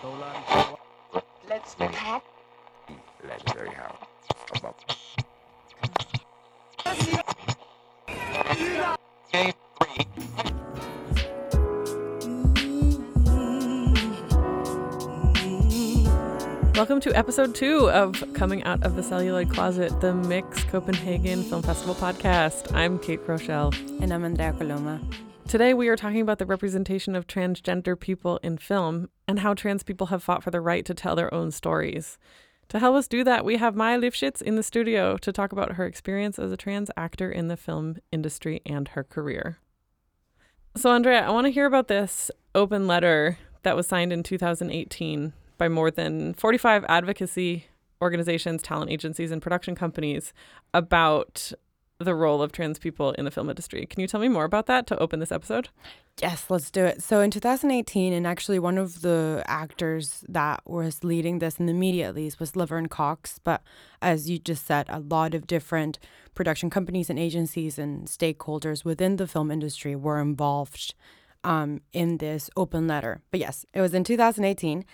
Let's talk. Legendary house. About Game three. Welcome to episode two of Coming Out of the Celluloid Closet, the Mix Copenhagen Film Festival podcast. I'm Kate Rochelle. And I'm Andrea Coloma. Today we are talking about the representation of transgender people in film and how trans people have fought for the right to tell their own stories. To help us do that, we have Maya Lifschitz in the studio to talk about her experience as a trans actor in the film industry and her career. So, Andrea, I want to hear about this open letter that was signed in 2018 by more than 45 advocacy organizations, talent agencies, and production companies about the role of trans people in the film industry. Can you tell me more about that to open this episode? Yes, let's do it. So in 2018, and actually one of the actors that was leading this in the media at least was Laverne Cox. But as you just said, a lot of different production companies and agencies and stakeholders within the film industry were involved um, in this open letter. But yes, it was in 2018.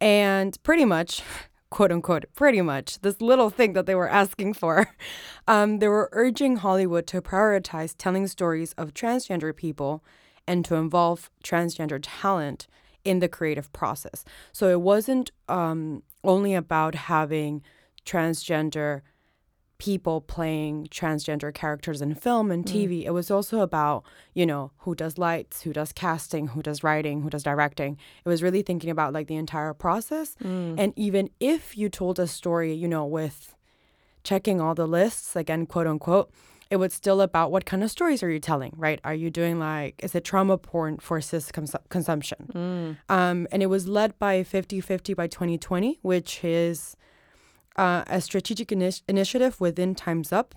And pretty much, quote unquote, pretty much, this little thing that they were asking for, um, they were urging Hollywood to prioritize telling stories of transgender people and to involve transgender talent in the creative process. So it wasn't um, only about having transgender people playing transgender characters in film and mm. TV. It was also about, you know, who does lights, who does casting, who does writing, who does directing. It was really thinking about like the entire process. Mm. And even if you told a story, you know, with checking all the lists, again, quote unquote, it was still about what kind of stories are you telling, right? Are you doing like, is it trauma porn for cis cons- consumption? Mm. Um, and it was led by 50 50 by 2020, which is uh, a strategic initi- initiative within Time's Up.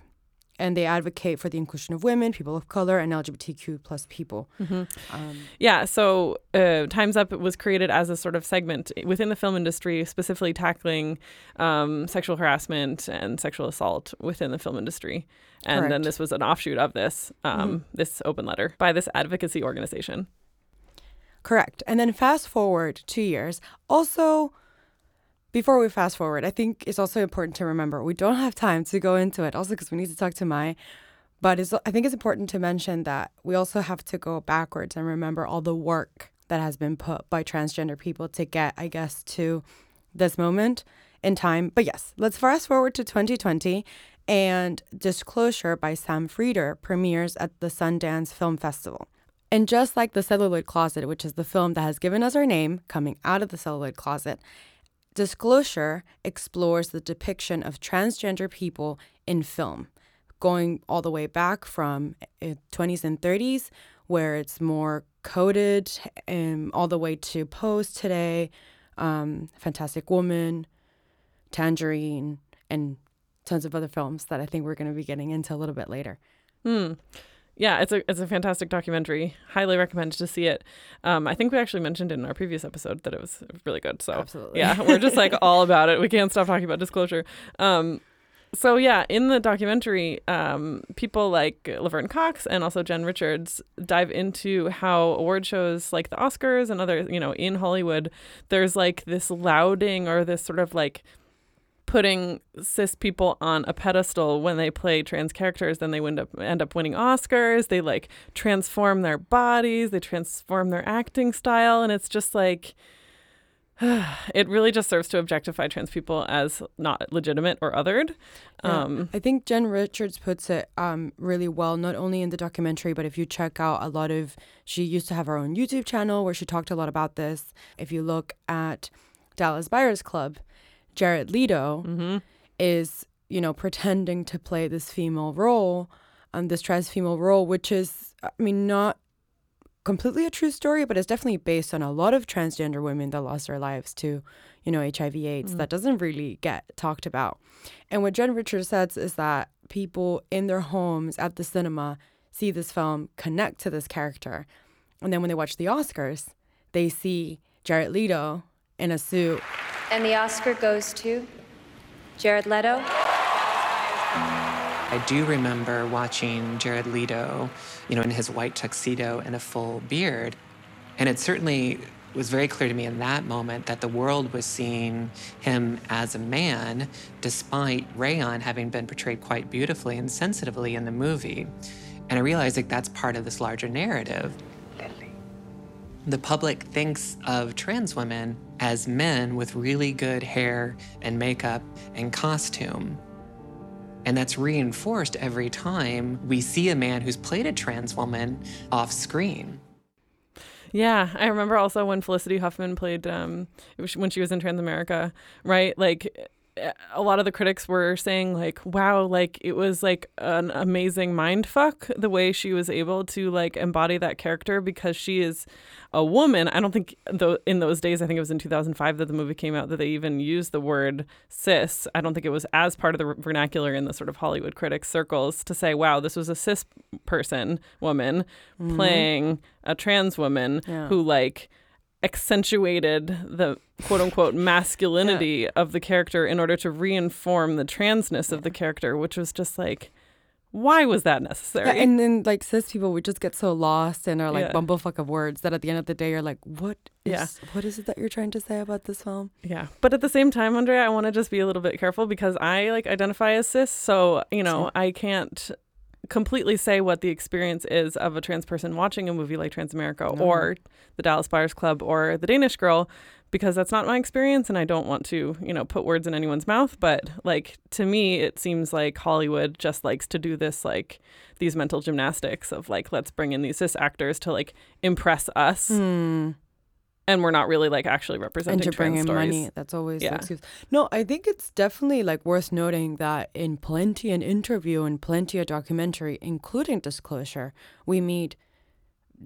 And they advocate for the inclusion of women, people of color, and LGBTQ plus people. Um, Yeah, so uh, Time's Up was created as a sort of segment within the film industry, specifically tackling um, sexual harassment and sexual assault within the film industry. And then this was an offshoot of this, um, this open letter by this advocacy organization. Correct. And then fast forward two years. Also, before we fast forward, I think it's also important to remember we don't have time to go into it, also because we need to talk to Mai. But I think it's important to mention that we also have to go backwards and remember all the work that has been put by transgender people to get, I guess, to this moment in time. But yes, let's fast forward to 2020 and Disclosure by Sam Feder premieres at the Sundance Film Festival. And just like The Celluloid Closet, which is the film that has given us our name, coming out of the celluloid closet, Disclosure explores the depiction of transgender people in film, going all the way back from uh, 20s and 30s, where it's more coded, um, all the way to Pose today, um, Fantastic Woman, Tangerine, and tons of other films that I think we're going to be getting into a little bit later. Hmm. Yeah, it's a it's a fantastic documentary. Highly recommend to see it. Um, I think we actually mentioned in our previous episode that it was really good. So Absolutely. yeah, we're just like all about it. We can't stop talking about disclosure. Um, so yeah, in the documentary, um, people like Laverne Cox and also Jen Richards dive into how award shows like the Oscars and other, you know, in Hollywood, there's like this lauding or this sort of like putting cis people on a pedestal when they play trans characters then they end up end up winning oscars they like transform their bodies they transform their acting style and it's just like it really just serves to objectify trans people as not legitimate or othered Yeah. um I think Jen Richards puts it um, really well, not only in the documentary, but if you check out a lot of, she used to have her own YouTube channel where she talked a lot about this. If you look at Dallas Buyers Club, Jared Leto mhm. is, you know, pretending to play this female role, um, this trans female role, which is, I mean, not completely a true story, but it's definitely based on a lot of transgender women that lost their lives to, you know, HIV/AIDS. That doesn't really get talked about. And what Jen Richards says is that people in their homes at the cinema see this film, connect to this character, and then when they watch the Oscars, they see Jared Leto in a suit And the Oscar goes to Jared Leto. I do remember watching Jared Leto, you know, in his white tuxedo and a full beard. And it certainly was very clear to me in that moment that the world was seeing him as a man, despite Rayon having been portrayed quite beautifully and sensitively in the movie. And I realized like that's part of this larger narrative. The public thinks of trans women as men with really good hair and makeup and costume. And that's reinforced every time we see a man who's played a trans woman off screen. Yeah, I remember also when Felicity Huffman played um when she was in Transamerica, right? Like a lot of the critics were saying like, "Wow, like it was like an amazing mind fuck the way she was able to like embody that character because she is a woman." I don't think though in those days, I think it was in 2005 that the movie came out that they even used the word cis. I don't think it was as part of the vernacular in the sort of Hollywood critics circles to say, "Wow, this was a cis person, woman mm-hmm. playing a trans woman Yeah. who like accentuated the quote unquote masculinity of the character in order to reinform the transness of the character, which was just like, why was that necessary? Yeah, and then like cis people, would just get so lost in our like Yeah. bumblefuck of words that at the end of the day, you're like, what is Yeah. what is it that you're trying to say about this film? Yeah. But at the same time, Andrea, I want to just be a little bit careful because I like identify as cis. So, you know. I can't completely say what the experience is of a trans person watching a movie like Transamerica No. or the Dallas Buyers Club or The Danish Girl because that's not my experience and I don't want to, you know, put words in anyone's mouth. But like to me, it seems like Hollywood just likes to do this, like these mental gymnastics of like, let's bring in these cis actors to like impress us. Hmm. And we're not really like actually representing and to bring in stories. money. That's always Yeah. excuse. No, I think it's definitely like worth noting that in plenty an interview and plenty a documentary, including Disclosure, we meet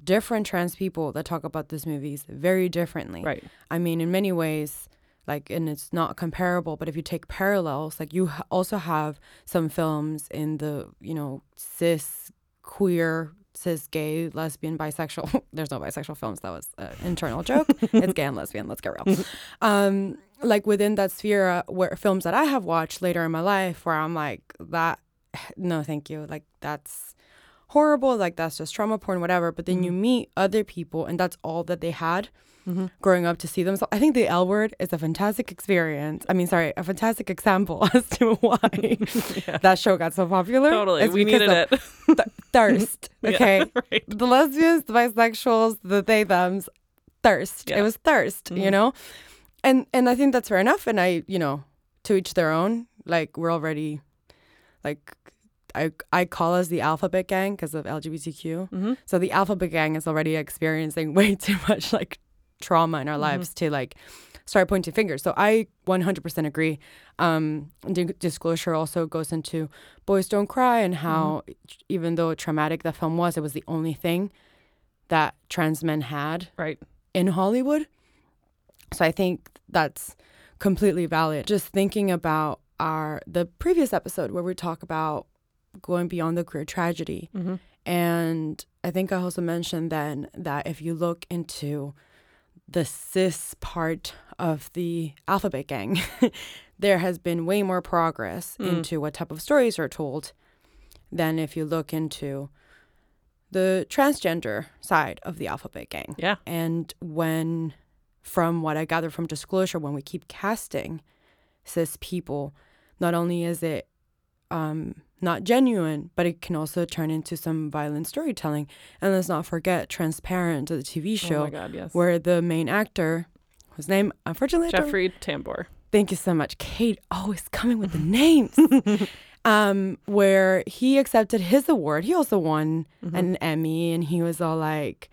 different trans people that talk about these movies very differently. Right. I mean, in many ways, like, and it's not comparable, but if you take parallels, like, you ha- also have some films in the, you know, cis, queer, cis, gay, lesbian, bisexual. There's no bisexual films. That was an internal joke. it's gay and lesbian. Let's get real. Um, like, within that sphere, uh, where films that I have watched later in my life, where I'm like, that, no, thank you. Like, that's horrible. Like, that's just trauma porn, whatever. But then you meet other people, and that's all that they had growing up to see themselves. I think the L word is a fantastic experience. I mean, sorry, a fantastic example as to why that show got so popular. Totally. It's we needed it. th- thirst. Yeah, Okay. right. The lesbians, the bisexuals, the they thems, thirst. Yeah. It was thirst, you Mhm. know? And and I think that's fair enough. And I, you know, to each their own. Like we're already like I I call us the alphabet gang because of LGBTQ. Mhm. So the alphabet gang is already experiencing way too much like trauma in our lives to like start pointing fingers. So I 100% agree. Um, di- disclosure also goes into Boys Don't Cry and how even though traumatic the film was, it was the only thing that trans men had Right. in Hollywood. So I think that's completely valid. Just thinking about our the previous episode where we talk about going beyond the queer tragedy. Mm-hmm. And I think I also mentioned then that if you look into the cis part of the alphabet gang, there has been way more progress Mm. into what type of stories are told than if you look into the transgender side of the alphabet gang. Yeah. And when, from what I gather from disclosure, when we keep casting cis people, not only is it um, not genuine, but it can also turn into some violent storytelling. And let's not forget Transparent, the TV Oh show, my God, yes. where the main actor, whose name unfortunately Jeffrey Tambor. Thank you so much, Kate. Always coming with the names. um, where he accepted his award. He also won an Emmy, and he was all like,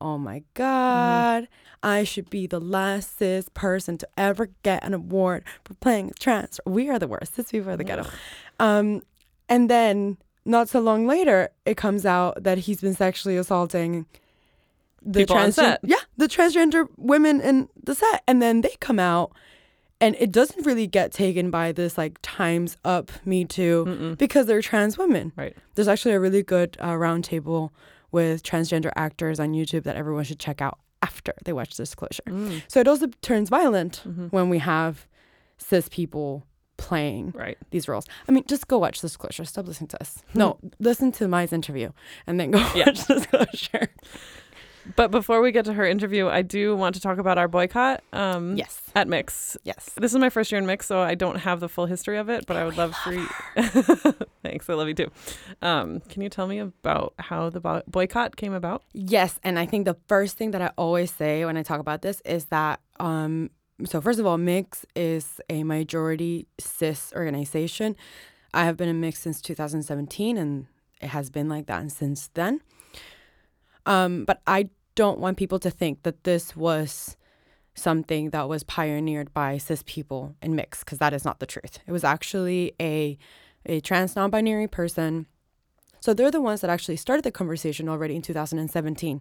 "Oh my God, I should be the last cis person to ever get an award for playing trans." We are the worst. Cis people are the ghetto. Um, and then not so long later, it comes out that he's been sexually assaulting the People transgen- yeah, the transgender women in the set, and then they come out, and it doesn't really get taken by this like Times Up Me Too because they're trans women. Right. There's actually a really good uh, roundtable with transgender actors on YouTube that everyone should check out after they watch Disclosure. Mm. So it also turns violent Mm-hmm. when we have cis people playing Right. these roles. I mean, just go watch the Disclosure. Stop listening to us. No, listen to Mai's interview and then go Yeah. watch Disclosure. But before we get to her interview, I do want to talk about our boycott. Um, Yes. At Mix. Yes. This is my first year in Mix, so I don't have the full history of it, but I would love for you. Thanks, I love you too. Um, can you tell me about how the bo- boycott came about? Yes, and I think the first thing that I always say when I talk about this is that um so first of all, Mix is a majority cis organization. I have been in Mix since 2017 and it has been like that since then. Um but I don't want people to think that this was something that was pioneered by cis people in Mix because that is not the truth. It was actually a a trans non-binary person so they're the ones that actually started the conversation already in 2017.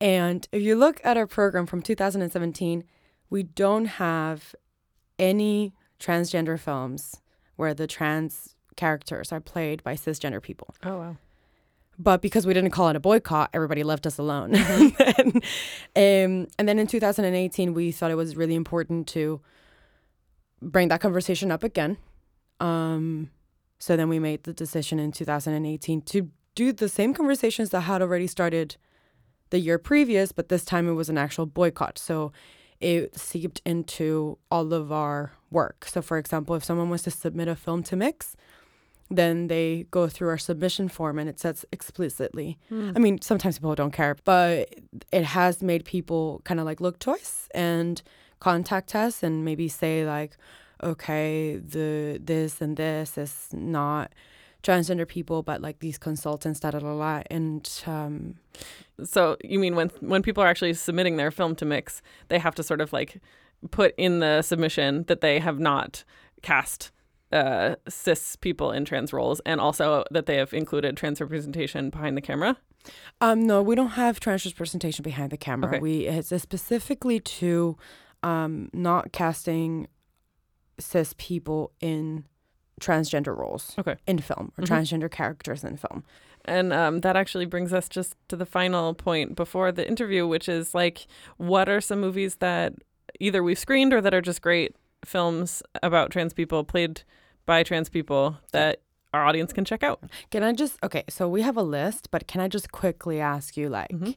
And if you look at our program from 2017, we don't have any transgender films where the trans characters are played by cisgender people. Oh wow. But because we didn't call it a boycott, everybody left us alone. and, um, and then in 2018, we thought it was really important to bring that conversation up again. Um, so then we made the decision in 2018 to do the same conversations that had already started the year previous, but this time it was an actual boycott. So it seeped into all of our work. So, for example, if someone wants to submit a film to Mix, then they go through our submission form and it says explicitly. Hmm. I mean, sometimes people don't care, but it has made people kind of like look twice and contact us and maybe say like, okay, the this and this is not transgender people, but like these consultants, da da da da. And um, So you mean when when people are actually submitting their film to Mix, they have to sort of like put in the submission that they have not cast uh, cis people in trans roles, and also that they have included trans representation behind the camera. Um, no, we don't have trans representation behind the camera. Okay. We it's specifically to um, not casting cis people in transgender roles Okay. in film or Mhm. transgender characters in film. And um, that actually brings us just to the final point before the interview, which is like, what are some movies that either we've screened or that are just great films about trans people played by trans people that our audience can check out? Can I just okay? So we have a list, but can I just quickly ask you, like, Mhm.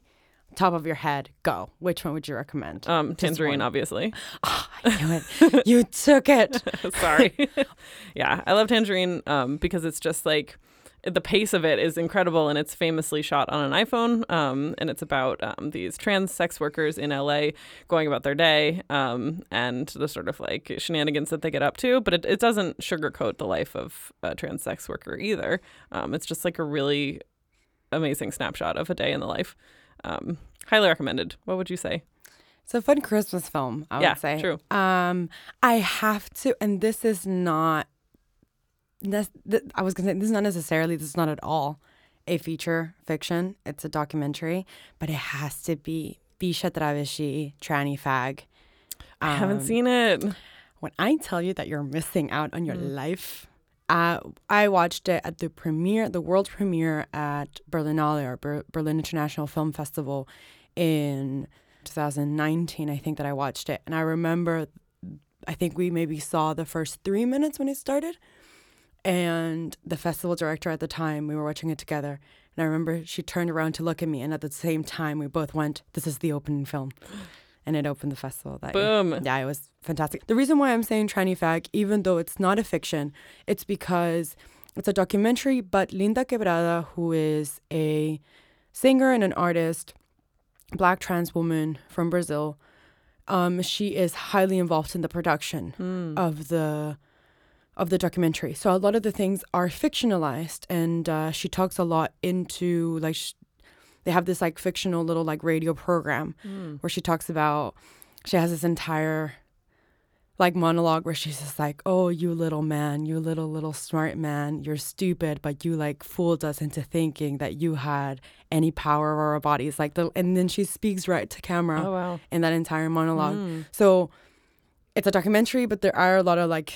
Top of your head, go. Which one would you recommend? Um, Tangerine, obviously. Ah, I knew it. you took it. Sorry. yeah, I love Tangerine um, because it's just like the pace of it is incredible and it's famously shot on an iPhone. Um, and it's about um, these trans sex workers in LA going about their day um, and the sort of like shenanigans that they get up to. But it, it doesn't sugarcoat the life of a trans sex worker either. Um, it's just like a really amazing snapshot of a day in the life. Um, highly recommended. What would you say? It's a fun Christmas film, I Yeah, would say. true. Um, I have to, and this is not. This, I was gonna say this is not necessarily. This is not at all a feature fiction. It's a documentary, but it has to be Bixa Travesty, Tranny Fag. I haven't Um, seen it. When I tell you that you're missing out on your Mm. life, uh, I watched it at the premiere, the world premiere at Berlinale or Ber- Berlin International Film Festival in 2019. I think that I watched it, and I remember, I think we maybe saw the first three minutes when it started, and the festival director at the time, we were watching it together, and I remember she turned around to look at me, and at the same time, we both went, "This is the opening film." And it opened the festival that year. Boom. Yeah, it was fantastic. The reason why I'm saying Tranny Fag, even though it's not a fiction, it's because it's a documentary, but Linn da Quebrada, who is a singer and an artist, black trans woman from Brazil, um, she is highly involved in the production Hmm. of the of the documentary. So a lot of the things are fictionalized, and uh, she talks a lot into like sh- they have this like fictional little like radio program Hmm. where she talks about she has this entire like monologue where she's just like, "Oh, you little man, you little little smart man, you're stupid, but you like fooled us into thinking that you had any power over our bodies." Like the and then she speaks right to camera Oh, wow. in that entire monologue. Mm. So it's a documentary, but there are a lot of like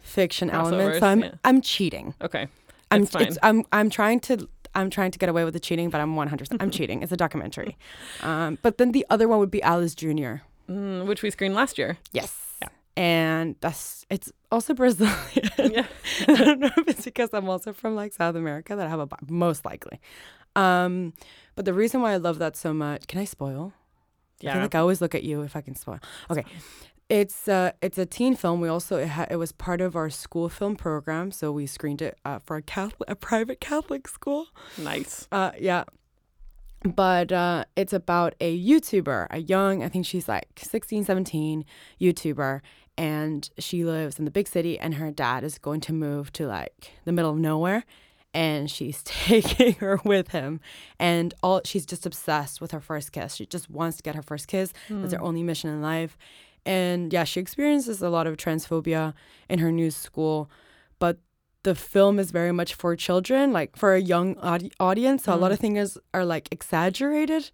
fiction elements. So I'm yeah. I'm cheating. Okay. I'm I'm I'm trying to I'm trying to get away with the cheating, but I'm 100. I'm cheating. It's a documentary. Um, but then the other one would be Alice Jr. Mm, which we screened last year. Yes. Yeah. And that's it's also Brazilian. Yeah. I don't know if it's because I'm also from like South America that I have a most likely. Um, but the reason why I love that so much, can I spoil? I feel Yeah. like I always look at you if I can spoil. Okay. It's uh, it's a teen film. We also it, ha- it was part of our school film program, so we screened it uh, for a Catholic, a private Catholic school. Nice. Uh, yeah. But uh, it's about a YouTuber, a young, I think she's like 16, 17 YouTuber, and she lives in the big city, and her dad is going to move to like the middle of nowhere, and she's taking her with him, and all she's just obsessed with her first kiss. She just wants to get her first kiss. That's her hmm. only mission in life, and yeah, she experiences a lot of transphobia in her new school, but the film is very much for children, like for a young audi- audience. So a lot hmm. of things are like exaggerated.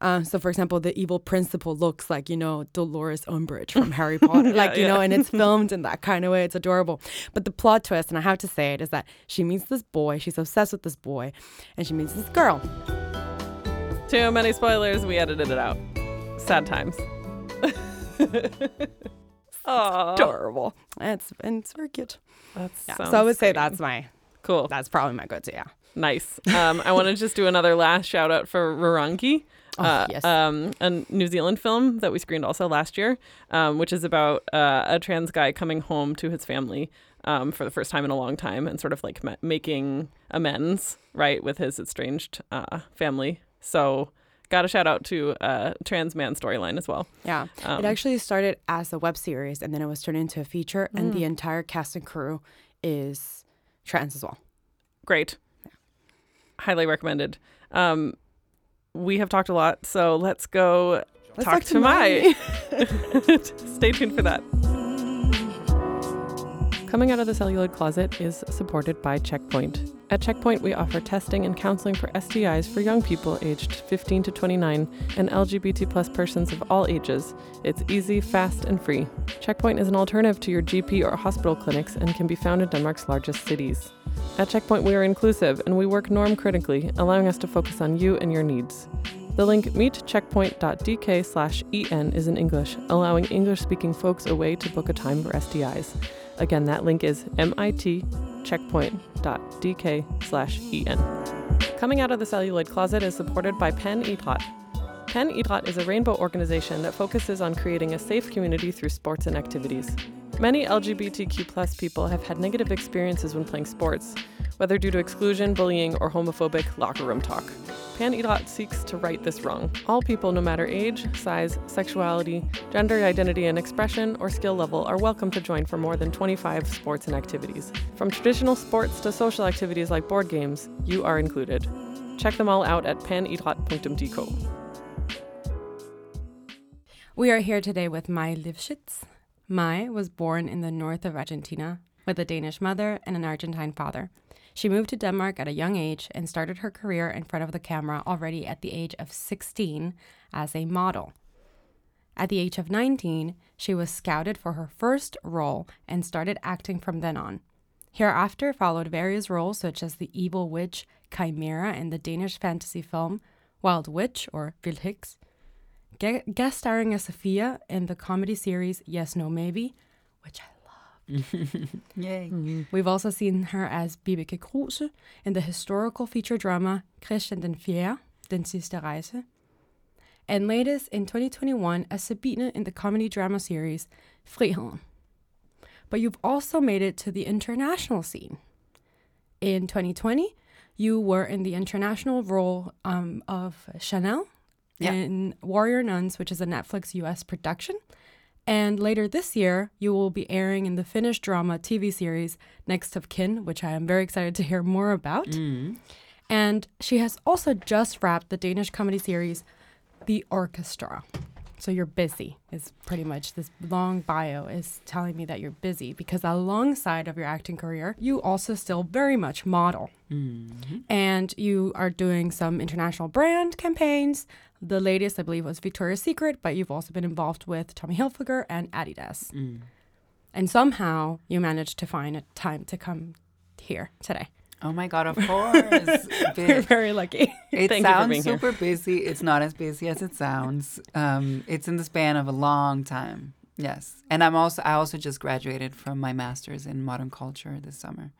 Um, so, for example, the evil principal looks like you know Dolores Umbridge from Harry Potter, like you yeah. know, and it's filmed in that kind of way. It's adorable. But the plot twist, and I have to say it, is that she meets this boy. She's obsessed with this boy, and she meets this girl. Too many spoilers. We edited it out. Sad times. Oh, Adorable. It's and it's very cute. that's Yeah. So I would say that's my cool. that's probably my go-to. Yeah. Nice. Um, I want to just do another last shout out for Rūrangi. Oh, uh, yes. um, a New Zealand film that we screened also last year, um, which is about uh, a trans guy coming home to his family um, for the first time in a long time and sort of like ma- making amends, right, with his estranged uh, family. So, got a shout out to uh, trans man storyline as well. Yeah. Um, it actually started as a web series and then it was turned into a feature, and the entire cast and crew is trans as well. Great. Highly recommended. Um, we have talked a lot, so let's go Let's talk, talk to, to Mai. Stay tuned for that. Coming Out of the Celluloid Closet is supported by Checkpoint. At Checkpoint, we offer testing and counseling for STIs for young people aged 15 to 29 and LGBT plus persons of all ages. It's easy, fast, and free. Checkpoint is an alternative to your GP or hospital clinics and can be found in Denmark's largest cities. At Checkpoint, we are inclusive and we work norm critically, allowing us to focus on you and your needs. The link meetcheckpoint.dk slash en is in English, allowing English speaking folks a way to book a time for STIs. Again, that link is mitcheckpoint.dk slash en. Coming Out of the Celluloid Closet is supported by Pan Idrat. Pan Idrat is a rainbow organization that focuses on creating a safe community through sports and activities. Many LGBTQ plus people have had negative experiences when playing sports, whether due to exclusion, bullying, or homophobic locker room talk. Pan Idrat seeks to right this wrong. All people, no matter age, size, sexuality, gender identity and expression, or skill level, are welcome to join for more than 25 sports and activities. From traditional sports to social activities like board games, you are included. Check them all out at panidrat.dk. We are here today with Mai Lifschitz. Mai was born in the north of Argentina with a Danish mother and an Argentine father. She moved to Denmark at a young age and started her career in front of the camera already at the age of 16 as a model. At the age of 19, she was scouted for her first role and started acting from then on. Hereafter followed various roles such as the evil witch Chimera in the Danish fantasy film Wild Witch or Vildheks, Ge- guest starring as Sophia in the comedy series Yes, No, Maybe, which I love. Yay. We've also seen her as Vibeke Kruse in the historical feature drama Christian den Fjerde, Den Sidste Rejse. And latest in 2021 as Sabine in the comedy drama series Friheden. But you've also made it to the international scene. In 2020, you were in the international role um, of Chanel In Warrior Nuns, which is a Netflix US production. And later this year, you will be airing in the Finnish drama TV series Next of Kin, which I am very excited to hear more about. Mm. And she has also just wrapped the Danish comedy series The Orchestra. So you're busy, is pretty much this long bio is telling me that you're busy because alongside of your acting career, you also still very much model. Mm-hmm. And you are doing some international brand campaigns. The latest, I believe, was Victoria's Secret, but you've also been involved with Tommy Hilfiger and Adidas. Mm. And somehow you managed to find a time to come here today. Oh my god, of course. You're very lucky. it Thank sounds super busy. It's not as busy as it sounds. Um, it's in the span of a long time. Yes, and I'm also I also just graduated from my master's in modern culture this summer,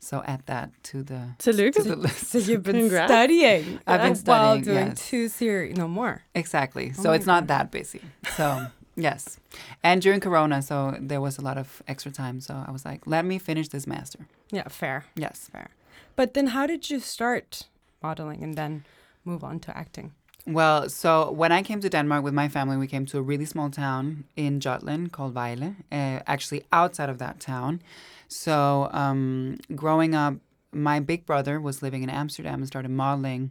so add that to the To to the list. So you've been Congrats. studying. I've been studying while doing yes. two series, no more. Exactly. Oh so it's not that busy. So yes, and during Corona, so there was a lot of extra time. So I was like, let me finish this master. Yeah, fair. Yes. Fair. But then how did you start modeling and then move on to acting? Well, so when I came to Denmark with my family, we came to a really small town in Jutland called Vejle, uh, actually outside of that town. So um, growing up, my big brother was living in Amsterdam and started modeling.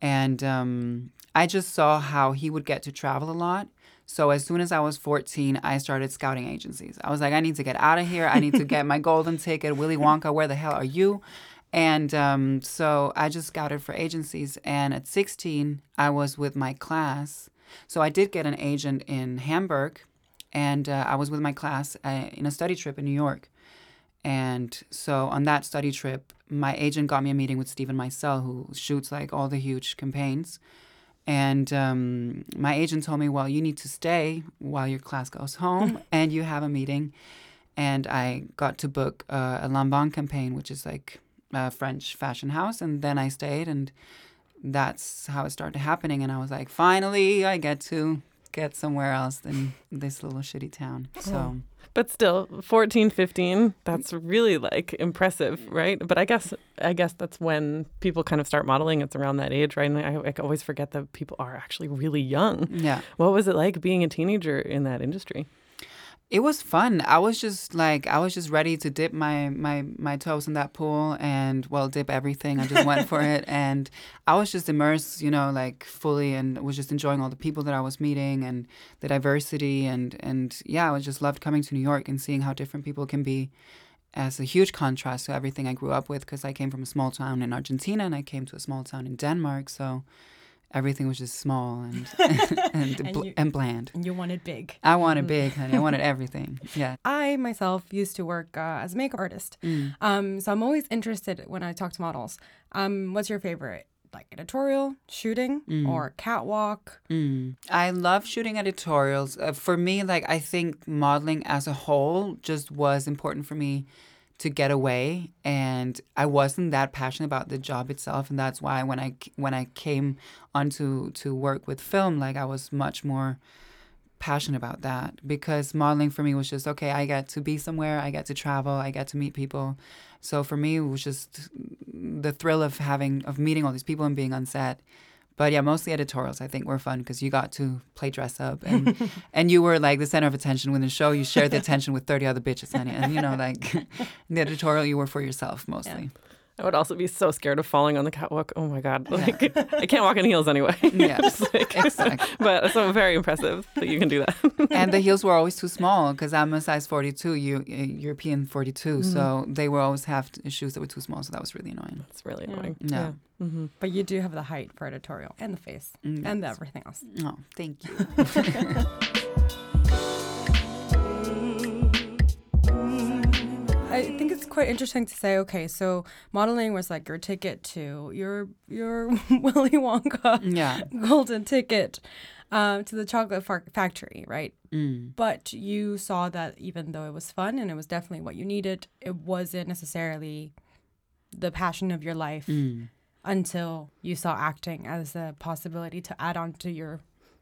And um, I just saw how he would get to travel a lot. So as soon as I was 14, I started scouting agencies. I was like, I need to get out of here. I need to get my golden ticket. Willy Wonka, where the hell are you? And um, so I just scouted for agencies. And at 16, I was with my class. So I did get an agent in Hamburg, and uh, I was with my class uh, in a study trip in New York. And so on that study trip, my agent got me a meeting with Steven Meisel, who shoots like all the huge campaigns. And um, my agent told me, well, you need to stay while your class goes home and you have a meeting. And I got to book uh, a Lanvin campaign, which is like a French fashion house. And then I stayed, and that's how it started happening. And I was like, finally, I get to get somewhere else than this little shitty town. So. But still, 14, 15, that's really like impressive, mm. right? But I guess I guess that's when people kind of start modeling. It's around that age, right? And I, I always forget that people are actually really young. Yeah. What was it like being a teenager in that industry? It was fun. I was just like I was just ready to dip my my my toes in that pool and well dip everything. I just went for it and I was just immersed, you know, like fully and was just enjoying all the people that I was meeting and the diversity and and yeah, I was just loved coming to New York and seeing how different people can be as a huge contrast to everything I grew up with because I came from a small town in Argentina and I came to a small town in Denmark, so everything was just small and and, And bl- you- and bland. And you wanted big. I wanted big, honey. I wanted everything. Yeah. I myself used to work uh, as a makeup artist. Mm. Um, so I'm always interested when I talk to models. Um, what's your favorite? Like editorial, shooting, or catwalk? Mm. I love shooting editorials. Uh, for me, like I think modeling as a whole just was important for me to get away, and I wasn't that passionate about the job itself, and that's why when I when I came onto to work with film, like I was much more passionate about that because modeling for me was just okay i get to be somewhere i get to travel i get to meet people. So for me it was just the thrill of having of meeting all these people and being on set but yeah mostly editorials i think were fun because you got to play dress up and and you were like the center of attention when the show you shared the attention with 30 other bitches honey and you know like the editorial you were for yourself mostly I would also be so scared of falling on the catwalk. Oh my god! Like I can't walk in heels anyway. Yeah, like- exactly. but so very impressive that you can do that. and the heels were always too small because I'm a size 42, you, uh, European 42. So they were always have shoes that were too small. So that was really annoying. That's really annoying. Yeah. Hmm But you do have the height for editorial and the face Mm, and yes. everything else. Oh, thank you. I think it's quite interesting to say. Okay, so modeling was like your ticket to your your Willy Wonka yeah. golden ticket um, to the chocolate fa- factory, right? Mm. But you saw that even though it was fun and it was definitely what you needed, it wasn't necessarily the passion of your life Mm. Until you saw acting as a possibility to add on to your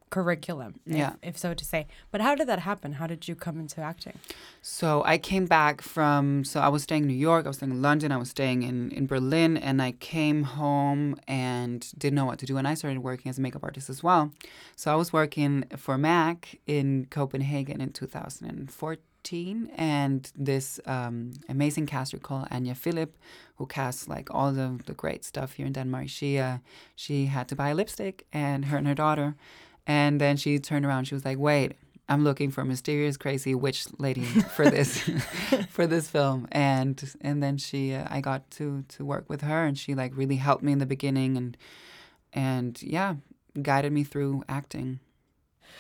curriculum, if, Yeah. if so to say. But how did that happen? How did you come into acting? So I came back from, so I was staying in New York, I was staying in London, I was staying in, in Berlin, and I came home and didn't know what to do. And I started working as a makeup artist as well. So I was working for MAC in Copenhagen in 2014. And this um, amazing caster called Anja Philip, who casts like all the, the great stuff here in Denmark, she, uh, she had to buy a lipstick, and her and her daughter. And then she turned around, she was like, wait, I'm looking for a mysterious, crazy witch lady for this for this film, and and then she, uh, I got to to work with her, and she like really helped me in the beginning, and and yeah, guided me through acting.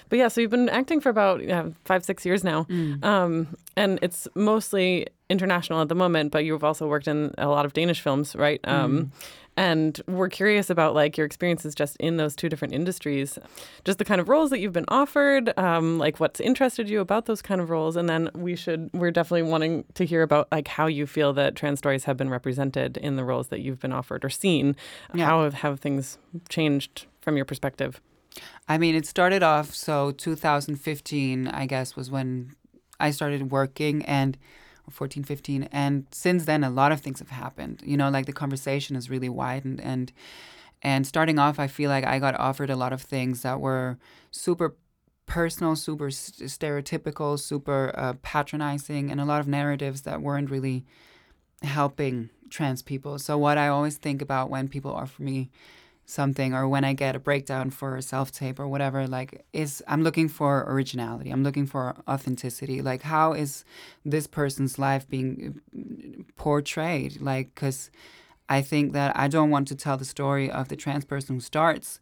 But yeah, so you've been acting for about yeah, five, six years now, Mm. um, and it's mostly international at the moment. But you've also worked in a lot of Danish films, right? Um, And we're curious about like your experiences just in those two different industries, just the kind of roles that you've been offered, um, like what's interested you about those kind of roles, and then we should we're definitely wanting to hear about like how you feel that trans stories have been represented in the roles that you've been offered or seen. Yeah. How have, have things changed from your perspective? I mean, it started off so 2015, I guess, was when I started working and or 14, 15. And since then, a lot of things have happened. You know, like the conversation has really widened. And, and starting off, I feel like I got offered a lot of things that were super personal, super stereotypical, super uh, patronizing, and a lot of narratives that weren't really helping trans people. So, what I always think about when people offer me something or when I get a breakdown for a self tape or whatever, like, is I'm looking for originality. I'm looking for authenticity. Like, how is this person's life being uh, portrayed? Like, because I think that I don't want to tell the story of the trans person who starts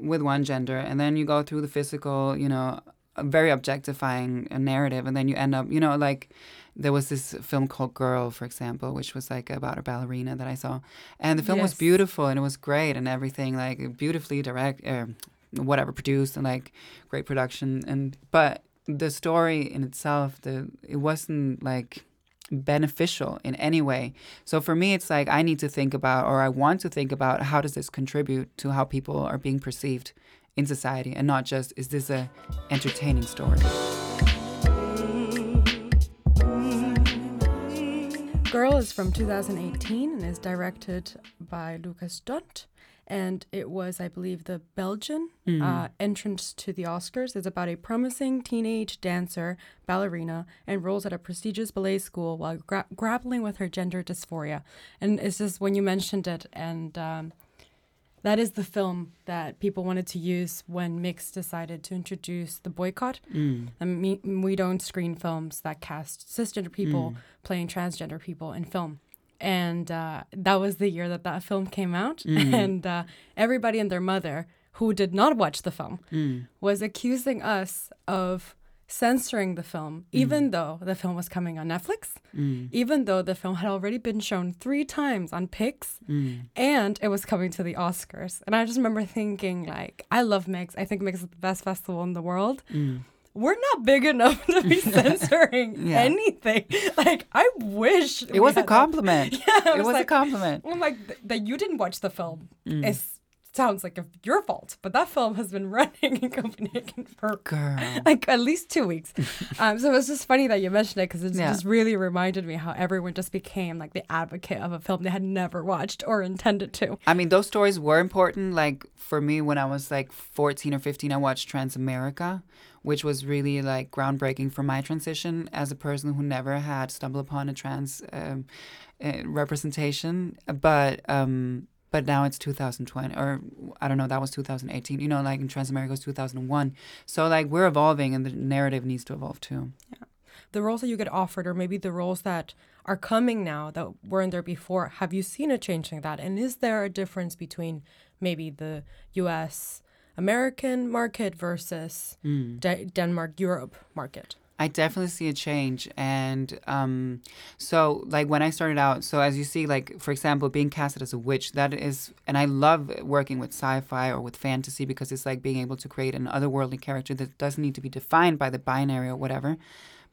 with one gender and then you go through the physical, you know, a very objectifying narrative and then you end up, you know, like there was this film called Girl, for example, which was like about a ballerina that I saw. And the film was beautiful and it was great and everything, like beautifully direct, uh, whatever, produced and like great production. And, but the story in itself, the, it wasn't like, beneficial in any way. So for me it's like I need to think about or I want to think about how does this contribute to how people are being perceived in society and not just is this a entertaining story. Girl is from 2018 and is directed by Lukas Dhont. And it was, I believe, the Belgian uh, entrance to the Oscars. It's about a promising teenage dancer, ballerina, enrolls at a prestigious ballet school while gra- grappling with her gender dysphoria. And it's just when you mentioned it, and um, that is the film that people wanted to use when Mix decided to introduce the boycott. Mm. Mean, we don't screen films that cast cisgender people Mm. playing transgender people in film. And uh, that was the year that that film came out. Mm. And uh, everybody and their mother who did not watch the film Mm. was accusing us of censoring the film, even though the film was coming on Netflix, Mm. even though the film had already been shown three times on Pix, Mm. and it was coming to the Oscars. And I just remember thinking, like, I love Mix. I think Mix is the best festival in the world. Mm. We're not big enough to be censoring Yeah. anything. Like, I wish It was a compliment. Yeah, it was, was a compliment. I'm like th- that you didn't watch the film. Mm. Is sounds like a, your fault, but that film has been running in Copenhagen for Girl. like at least two weeks. um, so it was just funny that you mentioned it because it Yeah. just really reminded me how everyone just became like the advocate of a film they had never watched or intended to. I mean, those stories were important. Like for me, when I was like 14 or 15, I watched Transamerica, which was really like groundbreaking for my transition as a person who never had stumbled upon a trans um, uh, representation. But um, but now it's 2020, or I don't know, that was 2018. You know, like in Transamerica was 2001. So like we're evolving, and the narrative needs to evolve too. The roles that you get offered, or maybe the roles that are coming now that weren't there before, have you seen a change like that? And is there a difference between maybe the U.S. American market versus hmm. De- Denmark Europe market? I definitely see a change. And um, so, like, when I started out, so as you see, like, for example, being casted as a witch, that is, and I love working with sci fi or with fantasy because it's like being able to create an otherworldly character that doesn't need to be defined by the binary or whatever.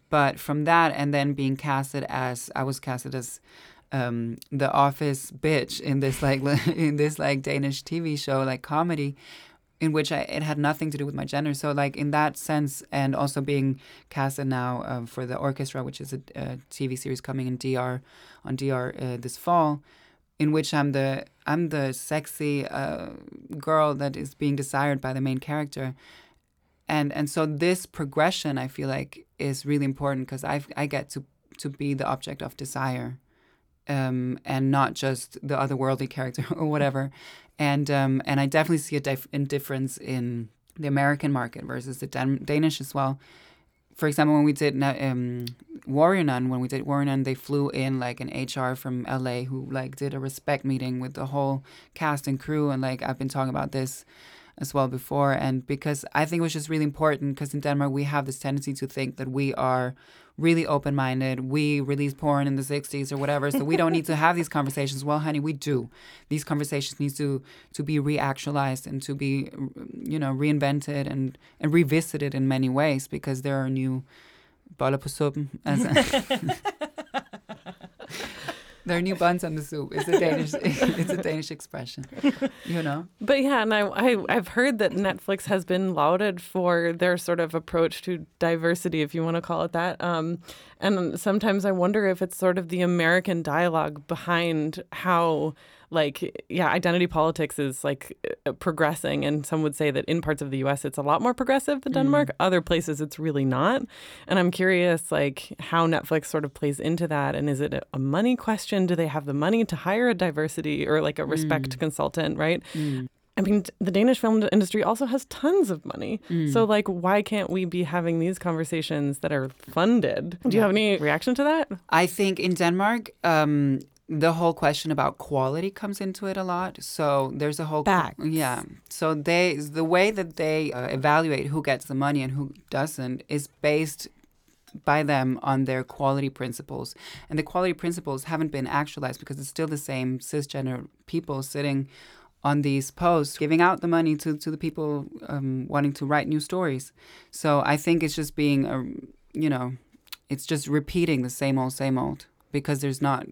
But from that, and then being casted as, I was casted as. Um, the office bitch in this like in this like Danish TV show like comedy, in which I, it had nothing to do with my gender. So, like in that sense, and also being casted now um, for the orchestra, which is a, a TV series coming in DR on DR uh, this fall, in which I'm the I'm the sexy uh, girl that is being desired by the main character, and and so this progression I feel like is really important because I I get to to be the object of desire um, and not just the otherworldly character or whatever. And um, and I definitely see a dif- difference in the American market versus the Dan- Danish as well. For example, when we did um, Warrior Nun, when we did Warrior Nun, they flew in like an HR from LA who like did a respect meeting with the whole cast and crew, and like I've been talking about this as well before, and because I think it was just really important because in Denmark we have this tendency to think that we are really open minded. We released porn in the 60s or whatever, so we don't need to have these conversations. Well, honey, we do. These conversations need to to be reactualized and to be you know reinvented and and revisited in many ways because there are new as there are new buns on the soup. It's a Danish it's a Danish expression. You know? But yeah, and I, I I've heard that Netflix has been lauded for their sort of approach to diversity, if you want to call it that. Um, and sometimes I wonder if it's sort of the American dialogue behind how like yeah identity politics is like uh, uh, progressing and some would say that in parts of the US it's a lot more progressive than mm. Denmark. Other places it's really not. And I'm curious like how Netflix sort of plays into that and is it a- a money question? Do they have the money to hire a diversity or like a respect mm. consultant right? Mm. I mean, the Danish film industry also has tons of money. So, like, why can't we be having these conversations that are funded? Do you have any reaction to that? I think in Denmark, um, the whole question about quality comes into it a lot. So there's a whole Facts. yeah. So they the way that they uh, evaluate who gets the money and who doesn't is based by them on their quality principles. And the quality principles haven't been actualized because it's still the same cisgender people sitting on these posts giving out the money to, to the people um, wanting to write new stories. So I think it's just being, a, you know, it's just repeating the same old, same old because there's not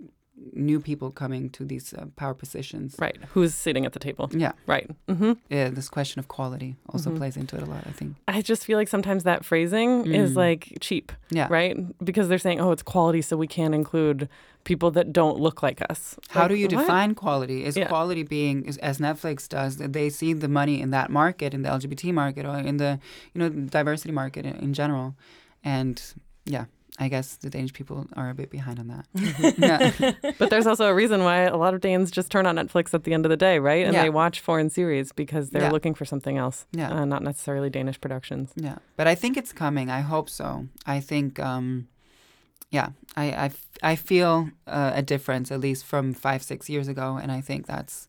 new people coming to these uh, power positions. Right. Who's sitting at the table? Yeah. Right. Mm-hmm. Yeah, this question of quality also plays into it a lot, I think. I just feel like sometimes that phrasing is like cheap. Yeah. Right. Because they're saying, oh, it's quality, so we can't include people that don't look like us. How Like, do you what? define quality? Is Yeah. quality being, is- as Netflix does, they see the money in that market, in the LGBT market, or in the, you know, diversity market in, in general, and yeah, I guess the Danish people are a bit behind on that. yeah. But there's also a reason why a lot of Danes just turn on Netflix at the end of the day, right? And Yeah. they watch foreign series because they're Yeah. looking for something else, Yeah. uh, not necessarily Danish productions. Yeah, but I think it's coming. I hope so. I think, um, yeah, I feel uh, a difference at least from five, six years ago, and I think that's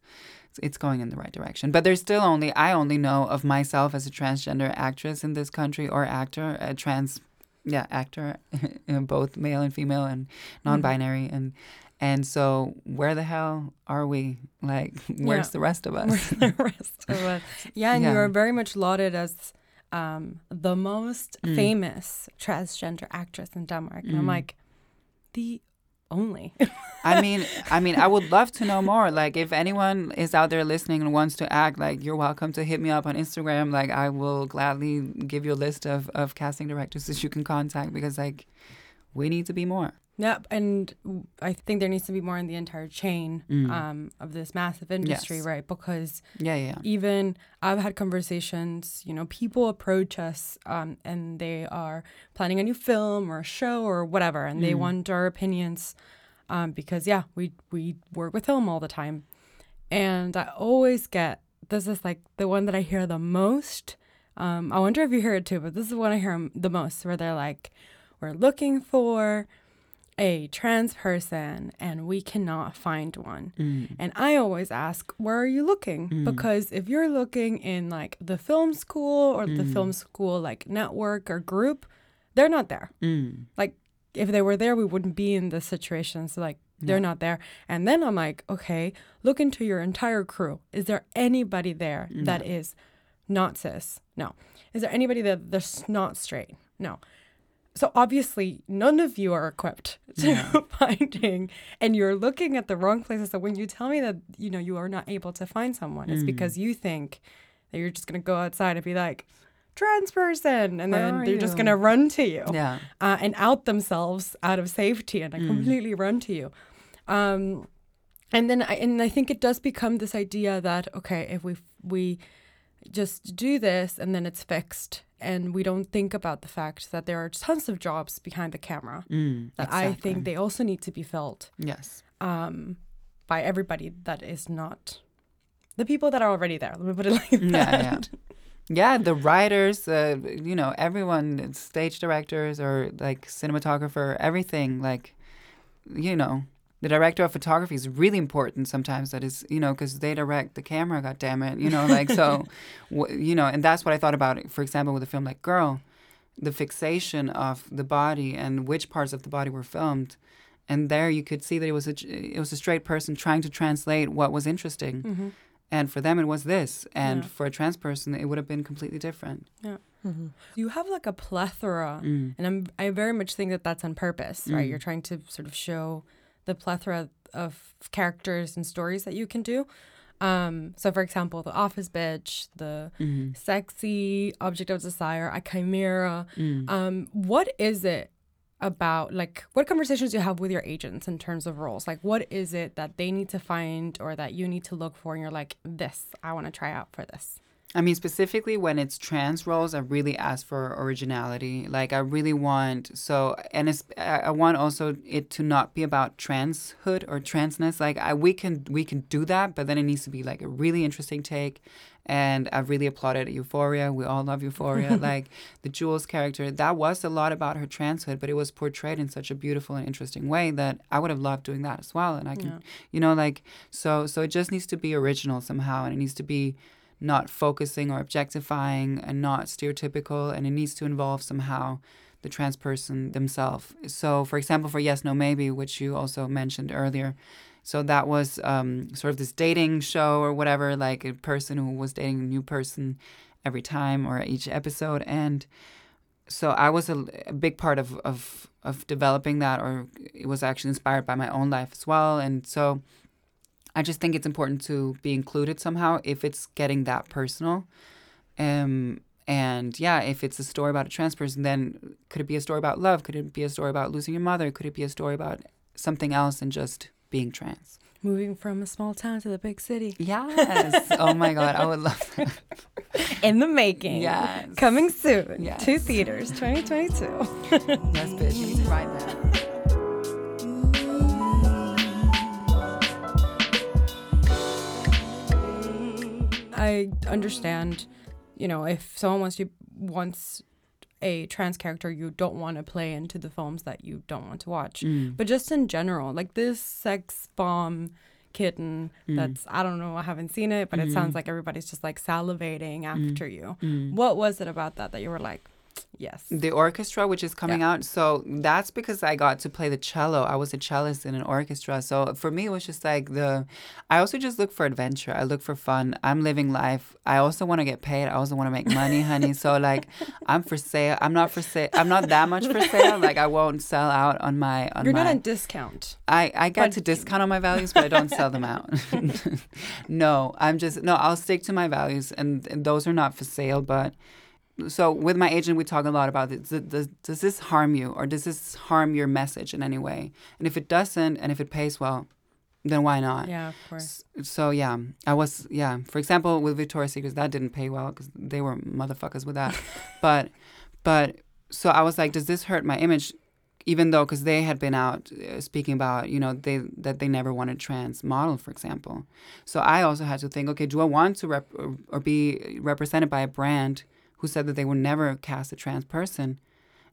it's going in the right direction. But there's still only I only know of myself as a transgender actress in this country or actor, a trans, yeah, actor, both male and female and non-binary, and and so where the hell are we? Like, where's Yeah. the rest of us? the rest of us. Yeah, and Yeah. you are very much lauded as um, the most Mm. famous transgender actress in Denmark. And I'm Mm. like, the only. I mean, I mean, I would love to know more. Like, if anyone is out there listening and wants to act, like, you're welcome to hit me up on Instagram. Like, I will gladly give you a list of, of casting directors that you can contact because, like, we need to be more. Yep, and I think there needs to be more in the entire chain Mm. um, of this massive industry, Yes. right? Because Yeah, yeah. even I've had conversations, you know, people approach us um, and they are planning a new film or a show or whatever, and they want our opinions um, because, yeah, we, we work with film all the time. And I always get this is like the one that I hear the most. Um, I wonder if you hear it too, but this is the one I hear the most where they're like, we're looking for a trans person and we cannot find one. Mm. And I always ask, where are you looking? Mm. Because if you're looking in like the film school or the mm. film school like network or group, they're not there. Mm. Like if they were there, we wouldn't be in this situation. So like they're not there. And then I'm like, okay, look into your entire crew. Is there anybody there that is not cis? No. Is there anybody that that's not straight? No. So obviously, none of you are equipped to finding, and you're looking at the wrong places. So when you tell me that you know you are not able to find someone, it's because you think that you're just gonna go outside and be like, trans person, and Where then they're just gonna run to you Yeah. uh, and out themselves out of safety and I completely run to you. Um, and then I, and I think it does become this idea that okay, if we we just do this and then it's fixed, and we don't think about the fact that there are tons of jobs behind the camera Mm. that I think they also need to be filled Yes. um, by everybody that is not the people that are already there. Let me put it like that. Yeah, yeah. Yeah, the writers, uh, you know, everyone, stage directors or like cinematographer, everything, like, you know, the director of photography is really important sometimes that is you know because they direct the camera god damn it you know like so w- you know and that's what i thought about for example with a film like girl the fixation of the body and which parts of the body were filmed and there you could see that it was a it was a straight person trying to translate what was interesting and for them it was this and Yeah. for a trans person it would have been completely different Yeah. Mm-hmm. You have like a plethora, Mm. and I'm I very much think that that's on purpose, right? Mm. You're trying to sort of show the plethora of characters and stories that you can do. Um, so, for example, the office bitch, the Mm-hmm. sexy object of desire, a chimera. Mm. Um, what is it about? Like, what conversations do you have with your agents in terms of roles? Like, what is it that they need to find or that you need to look for? And you're like, this, I want to try out for this. I mean, specifically when it's trans roles, I really ask for originality. Like, I really want so, and it's, I I want also it to not be about transhood or transness. Like, I we can we can do that, but then it needs to be like a really interesting take. And I've really applauded Euphoria. We all love Euphoria. like the Jules character, that was a lot about her transhood, but it was portrayed in such a beautiful and interesting way that I would have loved doing that as well. And I can, you know, like so. So it just needs to be original somehow, and it needs to be not focusing or objectifying and not stereotypical and it needs to involve somehow the trans person themselves. So for example for yes no maybe which you also mentioned earlier so that was um, sort of this dating show or whatever like a person who was dating a new person every time or each episode. And so i was a, a big part of, of of developing that or it was actually inspired by my own life as well. And so I just think it's important to be included somehow if it's getting that personal. Um, and yeah, if it's a story about a trans person, then could it be a story about love? Could it be a story about losing your mother? Could it be a story about something else than just being trans? Moving from a small town to the big city. Yes. oh my God, I would love that. In the making. Yes. Coming soon Yes. to theaters 2022. Yes, bitch. You need to write that. I understand, you know, if someone wants you wants a trans character you don't want to play into the films that you don't want to watch. Mm. But just in general, like this sex bomb kitten Mm. that's I don't know, I haven't seen it, but it Mm-hmm. sounds like everybody's just like salivating after you. Mm. What was it about that that you were like, yes. The orchestra, which is coming out. So that's because I got to play the cello. I was a cellist in an orchestra. So for me, it was just like the. I also just look for adventure. I look for fun. I'm living life. I also want to get paid. I also want to make money, honey. So like, I'm for sale. I'm not for sale. I'm not that much for sale. Like I won't sell out on my. On You're my, not on discount. I, I get But- to discount on my values, but I don't sell them out. no, I'm just no. I'll stick to my values, and, and those are not for sale. But so with my agent, we talk a lot about it. Does, does, does this harm you, or does this harm your message in any way? And if it doesn't, and if it pays well, then why not? Yeah, of course. So yeah, I was yeah. For example, with Victoria's Secret, that didn't pay well because they were motherfuckers with that. but but so I was like, does this hurt my image? Even though, because they had been out uh, speaking about, you know, they that they never wanted trans model, for example. So I also had to think, okay, do I want to rep or, or be represented by a brand who said that they would never cast a trans person?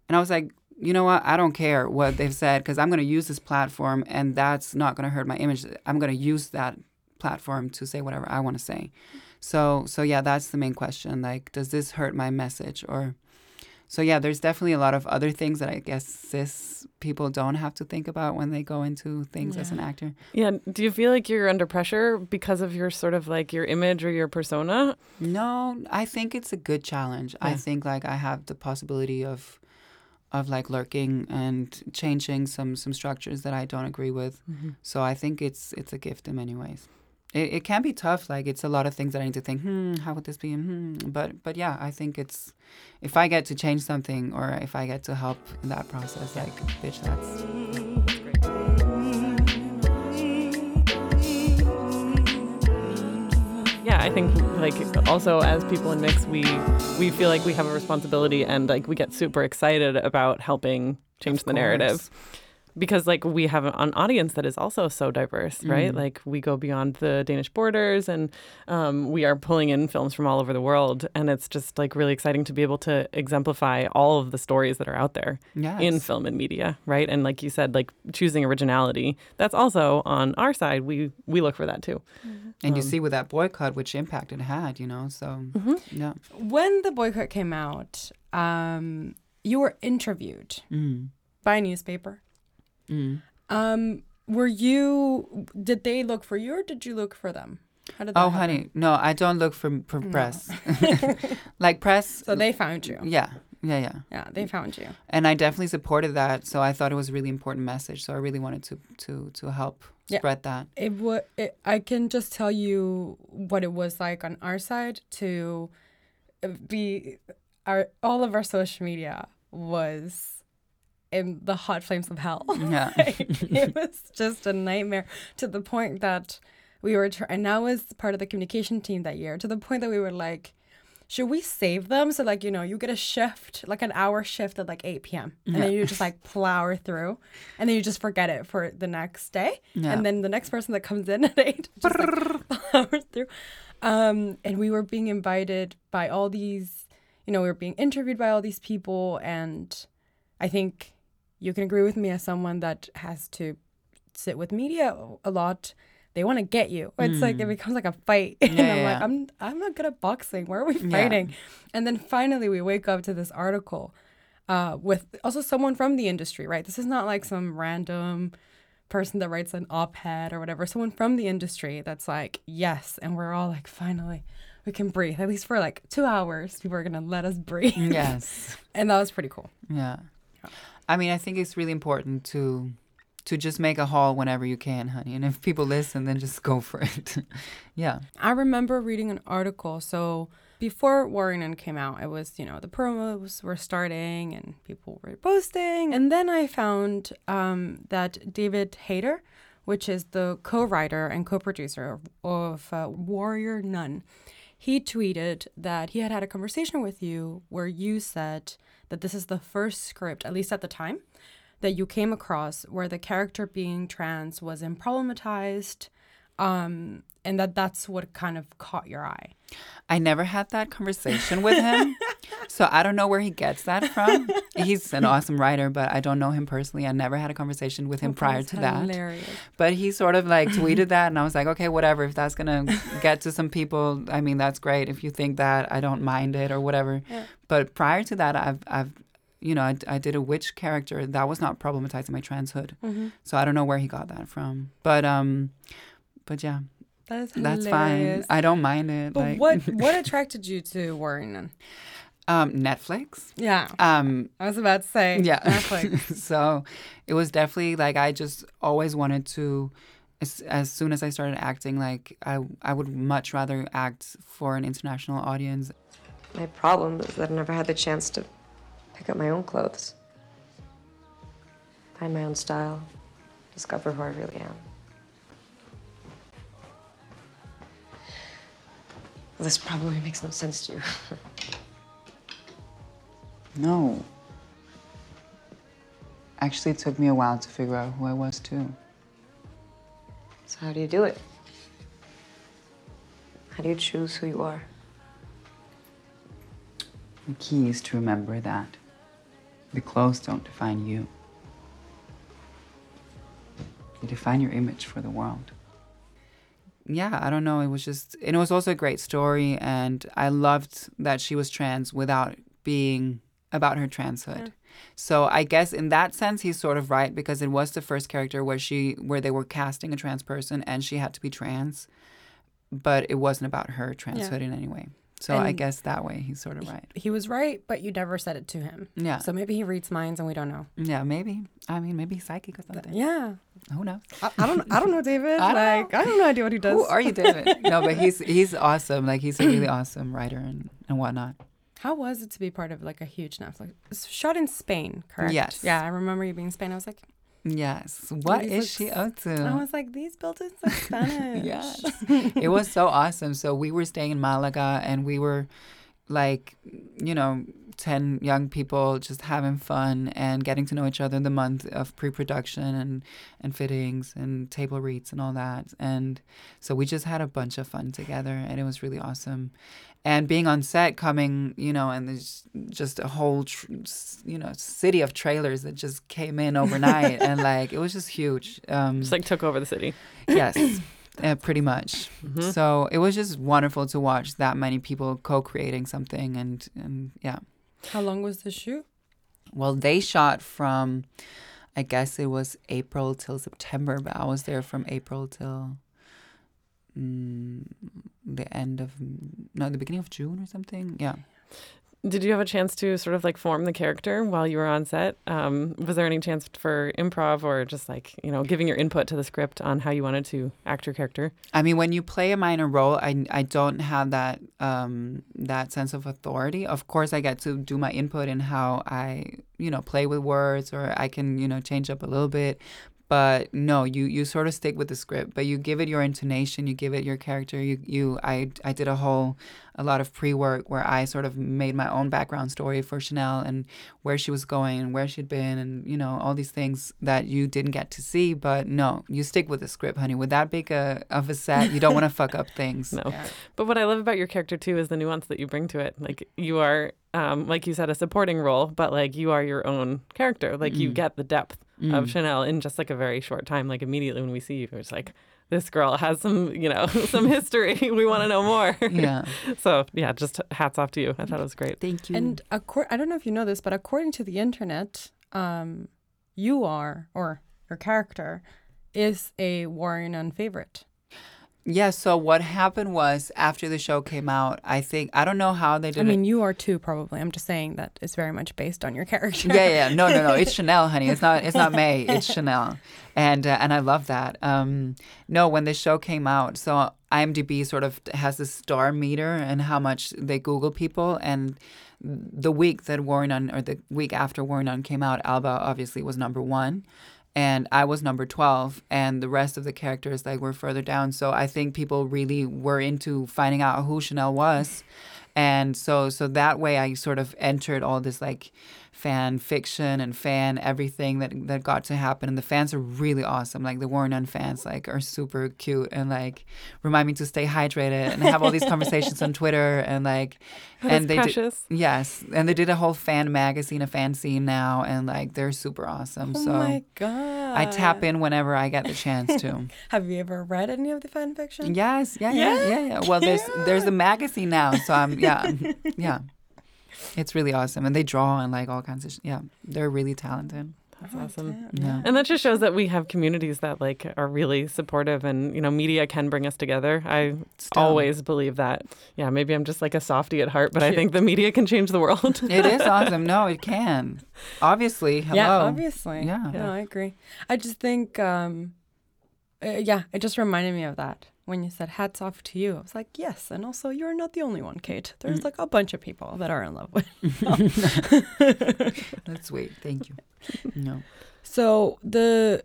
And I was like, you know what? I don't care what they've said because I'm going to use this platform and that's not going to hurt my image. I'm going to use that platform to say whatever I want to say. So, so yeah, that's the main question. Like, does this hurt my message or? So yeah, there's definitely a lot of other things that I guess cis people don't have to think about when they go into things as an actor. Yeah. Do you feel like you're under pressure because of your sort of like your image or your persona? No, I think it's a good challenge. I think like I have the possibility of of like lurking and changing some some structures that I don't agree with. Mm-hmm. So I think it's it's a gift in many ways. It, it can be tough. Like it's a lot of things that I need to think. Hmm, how would this be? Hmm. But but yeah, I think it's if I get to change something or if I get to help in that process, like bitch, that's Yeah, I think like also as people in mix, we we feel like we have a responsibility and like we get super excited about helping change the narrative. Because like we have an audience that is also so diverse, right? Mm. Like we go beyond the Danish borders, and um, we are pulling in films from all over the world, and it's just like really exciting to be able to exemplify all of the stories that are out there Yes. in film and media, right? And like you said, like choosing originality, that's also on our side. We we look for that too. and you um, see with that boycott which impact it had, you know. So Mm-hmm. yeah. When the boycott came out, um, you were interviewed Mm. by a newspaper. Mm. Um, were you? Did they look for you, or did you look for them? How did Oh, happen? honey, no, I don't look for for press. like press. So they found you. Yeah, yeah, yeah. Yeah, they found you. And I definitely supported that. So I thought it was a really important message. So I really wanted to to to help Yeah. spread that. It would. I can just tell you what it was like on our side to be our all of our social media was in the hot flames of hell. Yeah. Like, it was just a nightmare to the point that we were trying. And I was part of the communication team that year. To the point that we were like. Should we save them? So like you know, you get a shift, like an hour shift at like eight p.m. and then you just like plow through, and then you just forget it for the next day, Yeah. and then the next person that comes in at eight just like powers through. Um, and we were being invited by all these, you know, we were being interviewed by all these people, and I think you can agree with me as someone that has to sit with media a lot. They want to get you. It's like it becomes like a fight, and Mm. I'm like. I'm I'm not good at boxing. Where are we Yeah. fighting? And then finally, we wake up to this article uh, with also someone from the industry, right? This is not like some random person that writes an op-ed or whatever. Someone from the industry that's like, yes, and we're all like, finally, we can breathe. At least for like two hours, people are gonna let us breathe. Yes. and that was pretty cool. Yeah. I mean, I think it's really important to to just make a haul whenever you can, honey. And if people listen, then just go for it. yeah. I remember reading an article. So before Warrior came out, it was, you know, the promos were starting and people were posting. And then I found um, that David Hayter, which is the co writer and co producer of, of uh, Warrior Nun, he tweeted that he had had a conversation with you where you said that this is the first script, at least at the time, that you came across where the character being trans was problematized um, and that that's what kind of caught your eye. I never had that conversation with him. so I don't know where he gets that from. He's an awesome writer, but I don't know him personally. I never had a conversation with him prior to that. But he sort of like tweeted that, and I was like, okay, whatever. If that's gonna get to some people, I mean, that's great. If you think that, I don't mind it or whatever. But prior to that, I've, I've, you know, I, I did a witch character that was not problematizing my transhood. Mm-hmm. So I don't know where he got that from. But um, but yeah, That is that's fine. I don't mind it. But like, what what attracted you to Warrior? um, Netflix. Yeah, Um, I was about to say yeah Netflix. so it was definitely like i just always wanted to as, as soon as i started acting like I, I would much rather act for an international audience My problem is that I never had the chance to pick up my own clothes, find my own style, discover who I really am. This probably makes no sense to you. no actually it took me a while to figure out who i was too So, how do you do it? How do you choose who you are? the key is to remember that the clothes don't define you they define your image for the world yeah, I don't know. It was just, and it was also a great story. And I loved that she was trans without being about her transhood. So I guess in that sense, he's sort of right because it was the first character where she, where they were casting a trans person and she had to be trans, but it wasn't about her transhood in any way. So I guess that way he's sort of right. he was right, but you never said it to him. Yeah. So maybe he reads minds and we don't know. Yeah, maybe. I mean, maybe he's psychic or something. Yeah. Who knows? I, I don't. I don't know, David. I don't like I don't know idea what he does. Who are you, David? no, but he's he's awesome. Like he's a really awesome writer and, and whatnot. How was it to be part of like a huge Netflix? It's shot in Spain, correct? Yes. Yeah, I remember you being in Spain. I was like, Yes. What is she up to? I was like, these buildings are Spanish. Yes. it was so awesome. So we were staying in Malaga and we were like you know 10 young people just having fun and getting to know each other in the month of pre-production and and fittings and table reads and all that. And so we just had a bunch of fun together and it was really awesome. And being on set coming you know and there's just a whole tr- you know city of trailers that just came in overnight and like it was just huge. Um Just like took over the city. yes uh, pretty much Mhm. so it was just wonderful to watch that many people co-creating something and and yeah How long was the shoot? well they shot from i guess it was april till september but i was there from april till mm, the end of no the beginning of june or something yeah Did you have a chance to sort of like form the character while you were on set? Um, was there any chance for improv or just like, you know, giving your input to the script on how you wanted to act your character? I mean, when you play a minor role, I, I don't have that um, that sense of authority. Of course, I get to do my input in how I you know play with words, or I can you know change up a little bit. But no, you you sort of stick with the script, but you give it your intonation, you give it your character. You you I I did a whole a lot of pre work where I sort of made my own background story for Chanel and where she was going and where she'd been and you know all these things that you didn't get to see. But no, you stick with the script, honey. With that big a, of a set, you don't want to fuck up things. No. But what I love about your character too is the nuance that you bring to it. Like you are, um, like you said, a supporting role, but like you are your own character. Like you Mm. get the depth Mm. of Chanel in just like a very short time. Like immediately when we see you, it's like this girl has some, you know, some history. we want to know more. Yeah. so yeah, just hats off to you. I thought it was great. Thank you. And accor- I don't know if you know this, but according to the internet, um, you are or your character is a Warrior Nun favorite. Yeah. So what happened was after the show came out, I think I don't know how they did I it. mean, you are too, probably. I'm just saying that it's very much based on your character. yeah, yeah, no, no, no. It's Chanel, honey. It's not. It's not May. It's Chanel, and uh, and I love that. Um, no, when the show came out, so IMDb sort of has this star meter and how much they Google people, and the week that Warrior Nun or the week after Warrior Nun came out, Alba obviously was number one. And I was number 12, and the rest of the characters like were further down. So I think people really were into finding out who Chanel was and so so that way I sort of entered all this like fan fiction and fan everything that that got to happen and the fans are really awesome like the Warrior Nun fans like are super cute and like remind me to stay hydrated and have all these conversations on Twitter and like and they did, precious. yes and they did a whole fan magazine a fan scene now and like they're super awesome Oh so my god! I tap in whenever I get the chance to. Have you ever read any of the fan fiction? Yes, yeah yeah, yeah, yeah, yeah. Well, there's there's a magazine now, so I'm yeah, yeah. It's really awesome, and they draw and like all kinds of sh- yeah. They're really talented. That's awesome. Yeah. And that just shows that we have communities that like are really supportive and you know media can bring us together. I Still. always believe that. Yeah, maybe I'm just like a softie at heart, but I think the media can change the world. It is awesome. No, it can. Obviously, hello. Yeah, obviously. Yeah. No, I agree. I just think, um, uh, yeah, it just reminded me of that when you said hats off to you. I was like, yes, and also you're not the only one, Kate. There's Mm. like a bunch of people that are in love with. That's sweet. Thank you. No. So the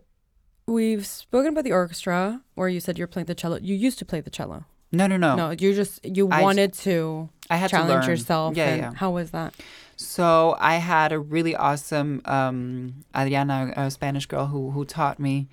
we've spoken about the orchestra where you said you're playing the cello. You used to play the cello. No, no, no. No, you just you I- wanted to I had to challenge learn. yourself. Yeah, yeah. How was that? So I had a really awesome um, Adriana, a Spanish girl who who taught me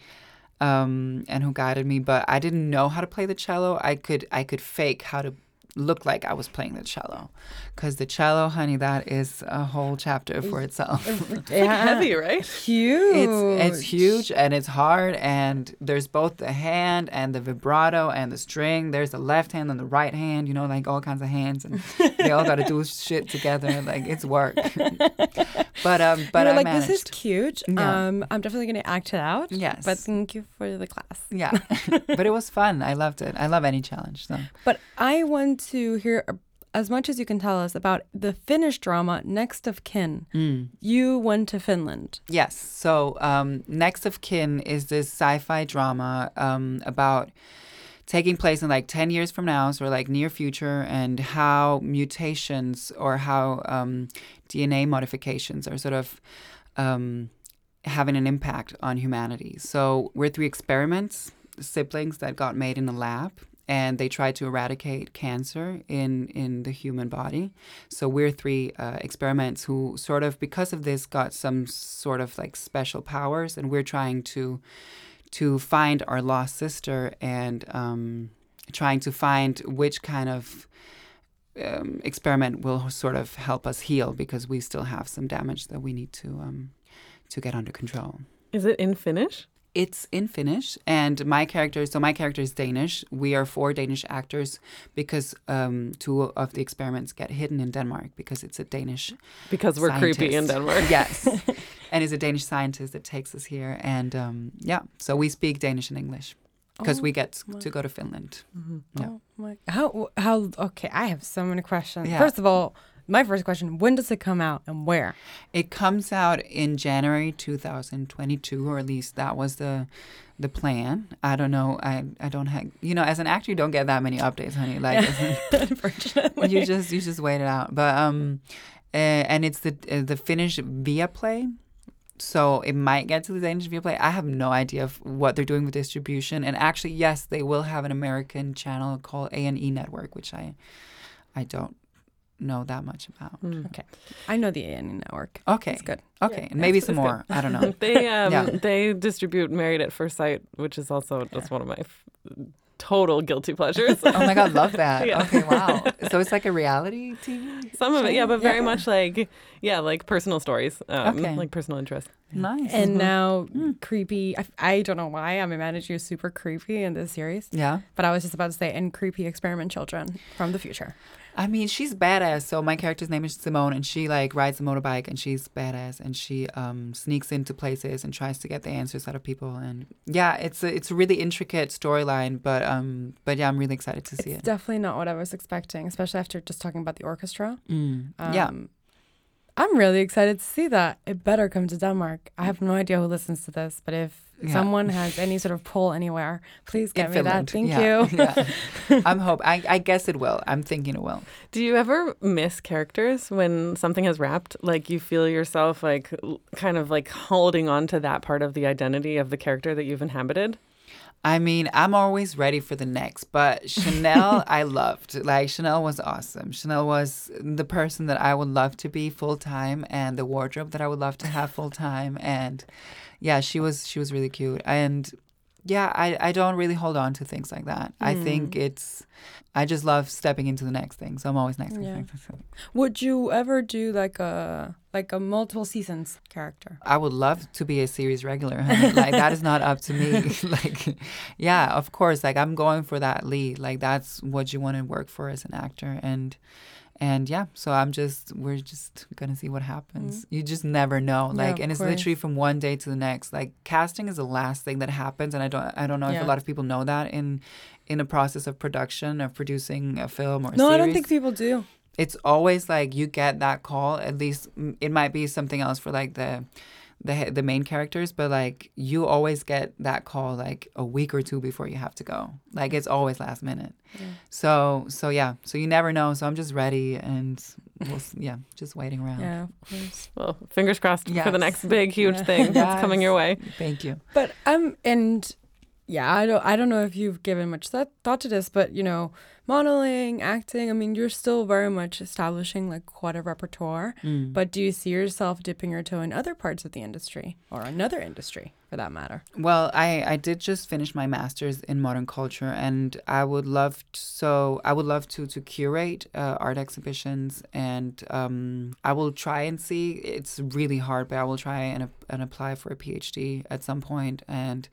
um, and who guided me. But I didn't know how to play the cello. I could I could fake how to look like I was playing the cello, because the cello, honey, that is a whole chapter for itself. Yeah. Heavy, right? Huge. It's it's huge and it's hard and there's both the hand and the vibrato and the string. There's the left hand and the right hand, you know, like all kinds of hands and they all got to do shit together. Like it's work. but um, but you were I like, managed. this is cute. Yeah. Um, I'm definitely gonna act it out. Yes. But thank you for the class. yeah, but it was fun. I loved it. I love any challenge. So But I want to hear as much as you can tell us about the Finnish drama Next of Kin. Mm. You went to Finland. Yes. So, um, Next of Kin is this sci fi drama um, about taking place in like 10 years from now, so like near future, and how mutations or how um, DNA modifications are sort of um, having an impact on humanity. So, we're three experiments, siblings that got made in a lab. And they try to eradicate cancer in in the human body. So we're three uh, experiments who sort of because of this got some sort of like special powers, and we're trying to to find our lost sister and um, trying to find which kind of um, experiment will sort of help us heal because we still have some damage that we need to um, to get under control. Is it in Finnish? It's in Finnish, and my character. So my character is Danish. We are four Danish actors because um, two of the experiments get hidden in Denmark because it's a Danish. Because we're creepy in. Denmark. yes, and it's a Danish scientist that takes us here, and um, yeah, so we speak Danish and English because Oh we get to go to Finland. Yeah. Oh my, how how okay? I have so many questions. Yeah. First of all, my first question: When does it come out and where? It comes out in January 2022, or at least that was the the plan. I don't know. I I don't have you know as an actor you don't get that many updates, honey. Like Unfortunately, you just you just wait it out. But um, uh, and it's the uh, the Finnish Viaplay. So it might get to the Danish Viaplay. I have no idea of what they're doing with distribution. And actually, yes, they will have an American channel called A and E Network, which I I don't know that much about. okay. I know the A&E network. Okay, It's good. Okay, and maybe some more. I don't know. They um, Yeah. they distribute Married at First Sight, which is also just one of my f- total guilty pleasures. Oh my god, love that. Yeah. Okay, wow. So it's like a reality TV. Some of it, yeah, but very Yeah. much like yeah, like personal stories, um, Okay. like personal interest. Nice. And now, creepy. I, I don't know why I'm imagining you super creepy in this series. yeah. But I was just about to say, and creepy experiment children from the future. I mean, she's badass. So my character's name is Simone, and she like rides a motorbike, and she's badass, and she um, sneaks into places and tries to get the answers out of people. And yeah, it's a it's a really intricate storyline, but um, but yeah, I'm really excited to see It's it. definitely not what I was expecting, especially after just talking about the orchestra. Mm. Um, yeah, I'm really excited to see that. It better come to Denmark. I have no idea who listens to this, but if Yeah. someone has any sort of pull anywhere, please get In me Finland. that. Thank Yeah, you. yeah. I'm hope. I, I guess it will. I'm thinking it will. Do you ever miss characters when something has wrapped? Like you feel yourself like kind of like holding on to that part of the identity of the character that you've inhabited? I mean, I'm always ready for the next, but Chanel, I loved. Like, Chanel was awesome. Chanel was the person that I would love to be full time and the wardrobe that I would love to have full time. And yeah, she was, she was really cute. And yeah, I, I don't really hold on to things like that. I think hmm. it's, I just love stepping into the next thing. So I'm always next. Yeah. next, next, next. Would you ever do like a like a multiple seasons character? I would love to be a series regular. honey. like that is not up to me. like, yeah, of course. Like I'm going for that lead. Like that's what you want to work for as an actor, and and yeah. So I'm just we're just gonna see what happens. You just never know. Mm-hmm. Yeah, Like, and it's course. literally from one day to the next. Like casting is the last thing that happens, and I don't I don't know if a lot of people know that in in a process of production of producing a film or a No, I don't think people do. it's always like you get that call at least it might be something else for like the the the main characters but like you always get that call like a week or two before you have to go. Like it's always last minute. So so yeah. So you never know. So i'm just ready and we'll, yeah just waiting around. Yeah, of course. Well, fingers crossed for the next big, huge Yeah. thing that's coming your way. thank you. But um, and yeah, I don't I don't know if you've given much thought thought to this, but you know, modeling, acting. I mean, you're still very much establishing like quite a repertoire. Mm. But do you see yourself dipping your toe in other parts of the industry or another industry for that matter? Well, I, I did just finish my master's in modern culture, and I would love t- so I would love to to curate uh, art exhibitions, and um, I will try and see. It's really hard, but I will try and and apply for a PhD at some point, and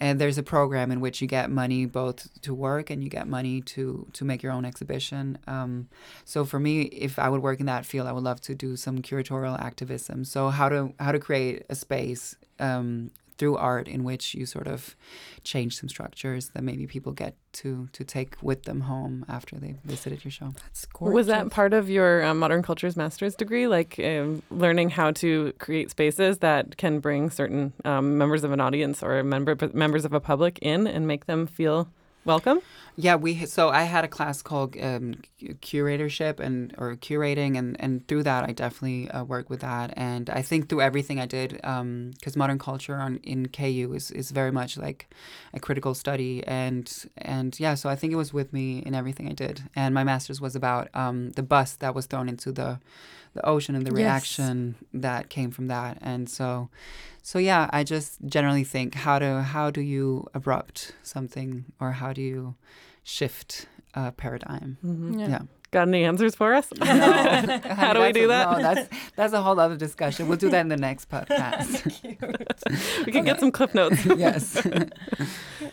and there's a program in which you get money both to work and you get money to to make your own exhibition. Um, so for me, if I would work in that field, I would love to do some curatorial activism. So how to how to create a space um, through art in which you sort of change some structures that maybe people get to to take with them home after they've visited your show. That's gorgeous. Was that part of your um, modern cultures master's degree, like um, learning how to create spaces that can bring certain um, members of an audience or member members of a public in and make them feel welcome. Yeah, we so I had a class called um, curatorship and or curating, and and through that I definitely uh, work with that, and I think through everything I did, because modern culture on in KU is is very much like a critical study, and and yeah, so I think it was with me in everything I did, and my master's was about um, the bus that was thrown into the the ocean and the Yes. reaction that came from that, and so. So yeah, I just generally think how to how do you abrupt something or how do you shift a paradigm? Mm-hmm. Yeah. Got any answers for us? No, How do we do a- that? No, that's that's a whole other discussion. We'll do that in the next podcast. we can get some clip notes. yes.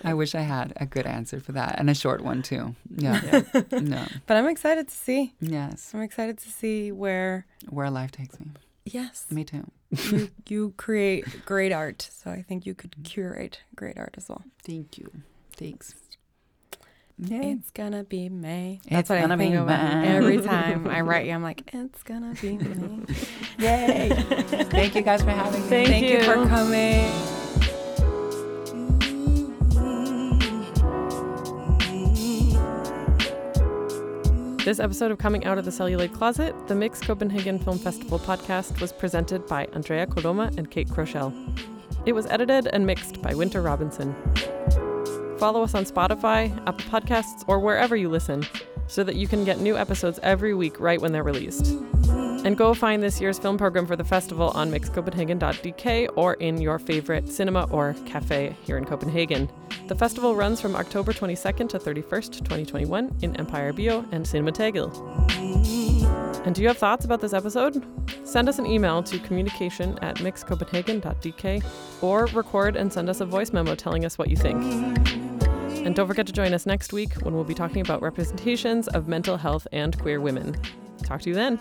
I wish I had a good answer for that and a short one too. Yeah. No. But I'm excited to see. Yes. I'm excited to see where. Where life takes me. Yes. Me too. you, you create great art, so I think you could curate great art as well. Thank you. Thanks. Yeah. It's gonna be May. It's That's what I gonna think be about May. every time I write you. I'm like, it's gonna be May. Yay. Thank you guys for having me. Thank Thank you for coming. This episode of Coming Out of the Celluloid Closet, the Mix Copenhagen Film Festival podcast, was presented by Andrea Coloma and Kate Crochelle. It was edited and mixed by Winter Robinson. Follow us on Spotify, Apple Podcasts, or wherever you listen so that you can get new episodes every week right when they're released. And go find this year's film program for the festival on mixcopenhagen.dk or in your favorite cinema or cafe here in Copenhagen. The festival runs from October 22nd to 31st, 2021 in Empire Bio and Cinemateket. And do you have thoughts about this episode? Send us an email to communication at mixcopenhagen.dk or record and send us a voice memo telling us what you think. And don't forget to join us next week when we'll be talking about representations of mental health and queer women. Talk to you then.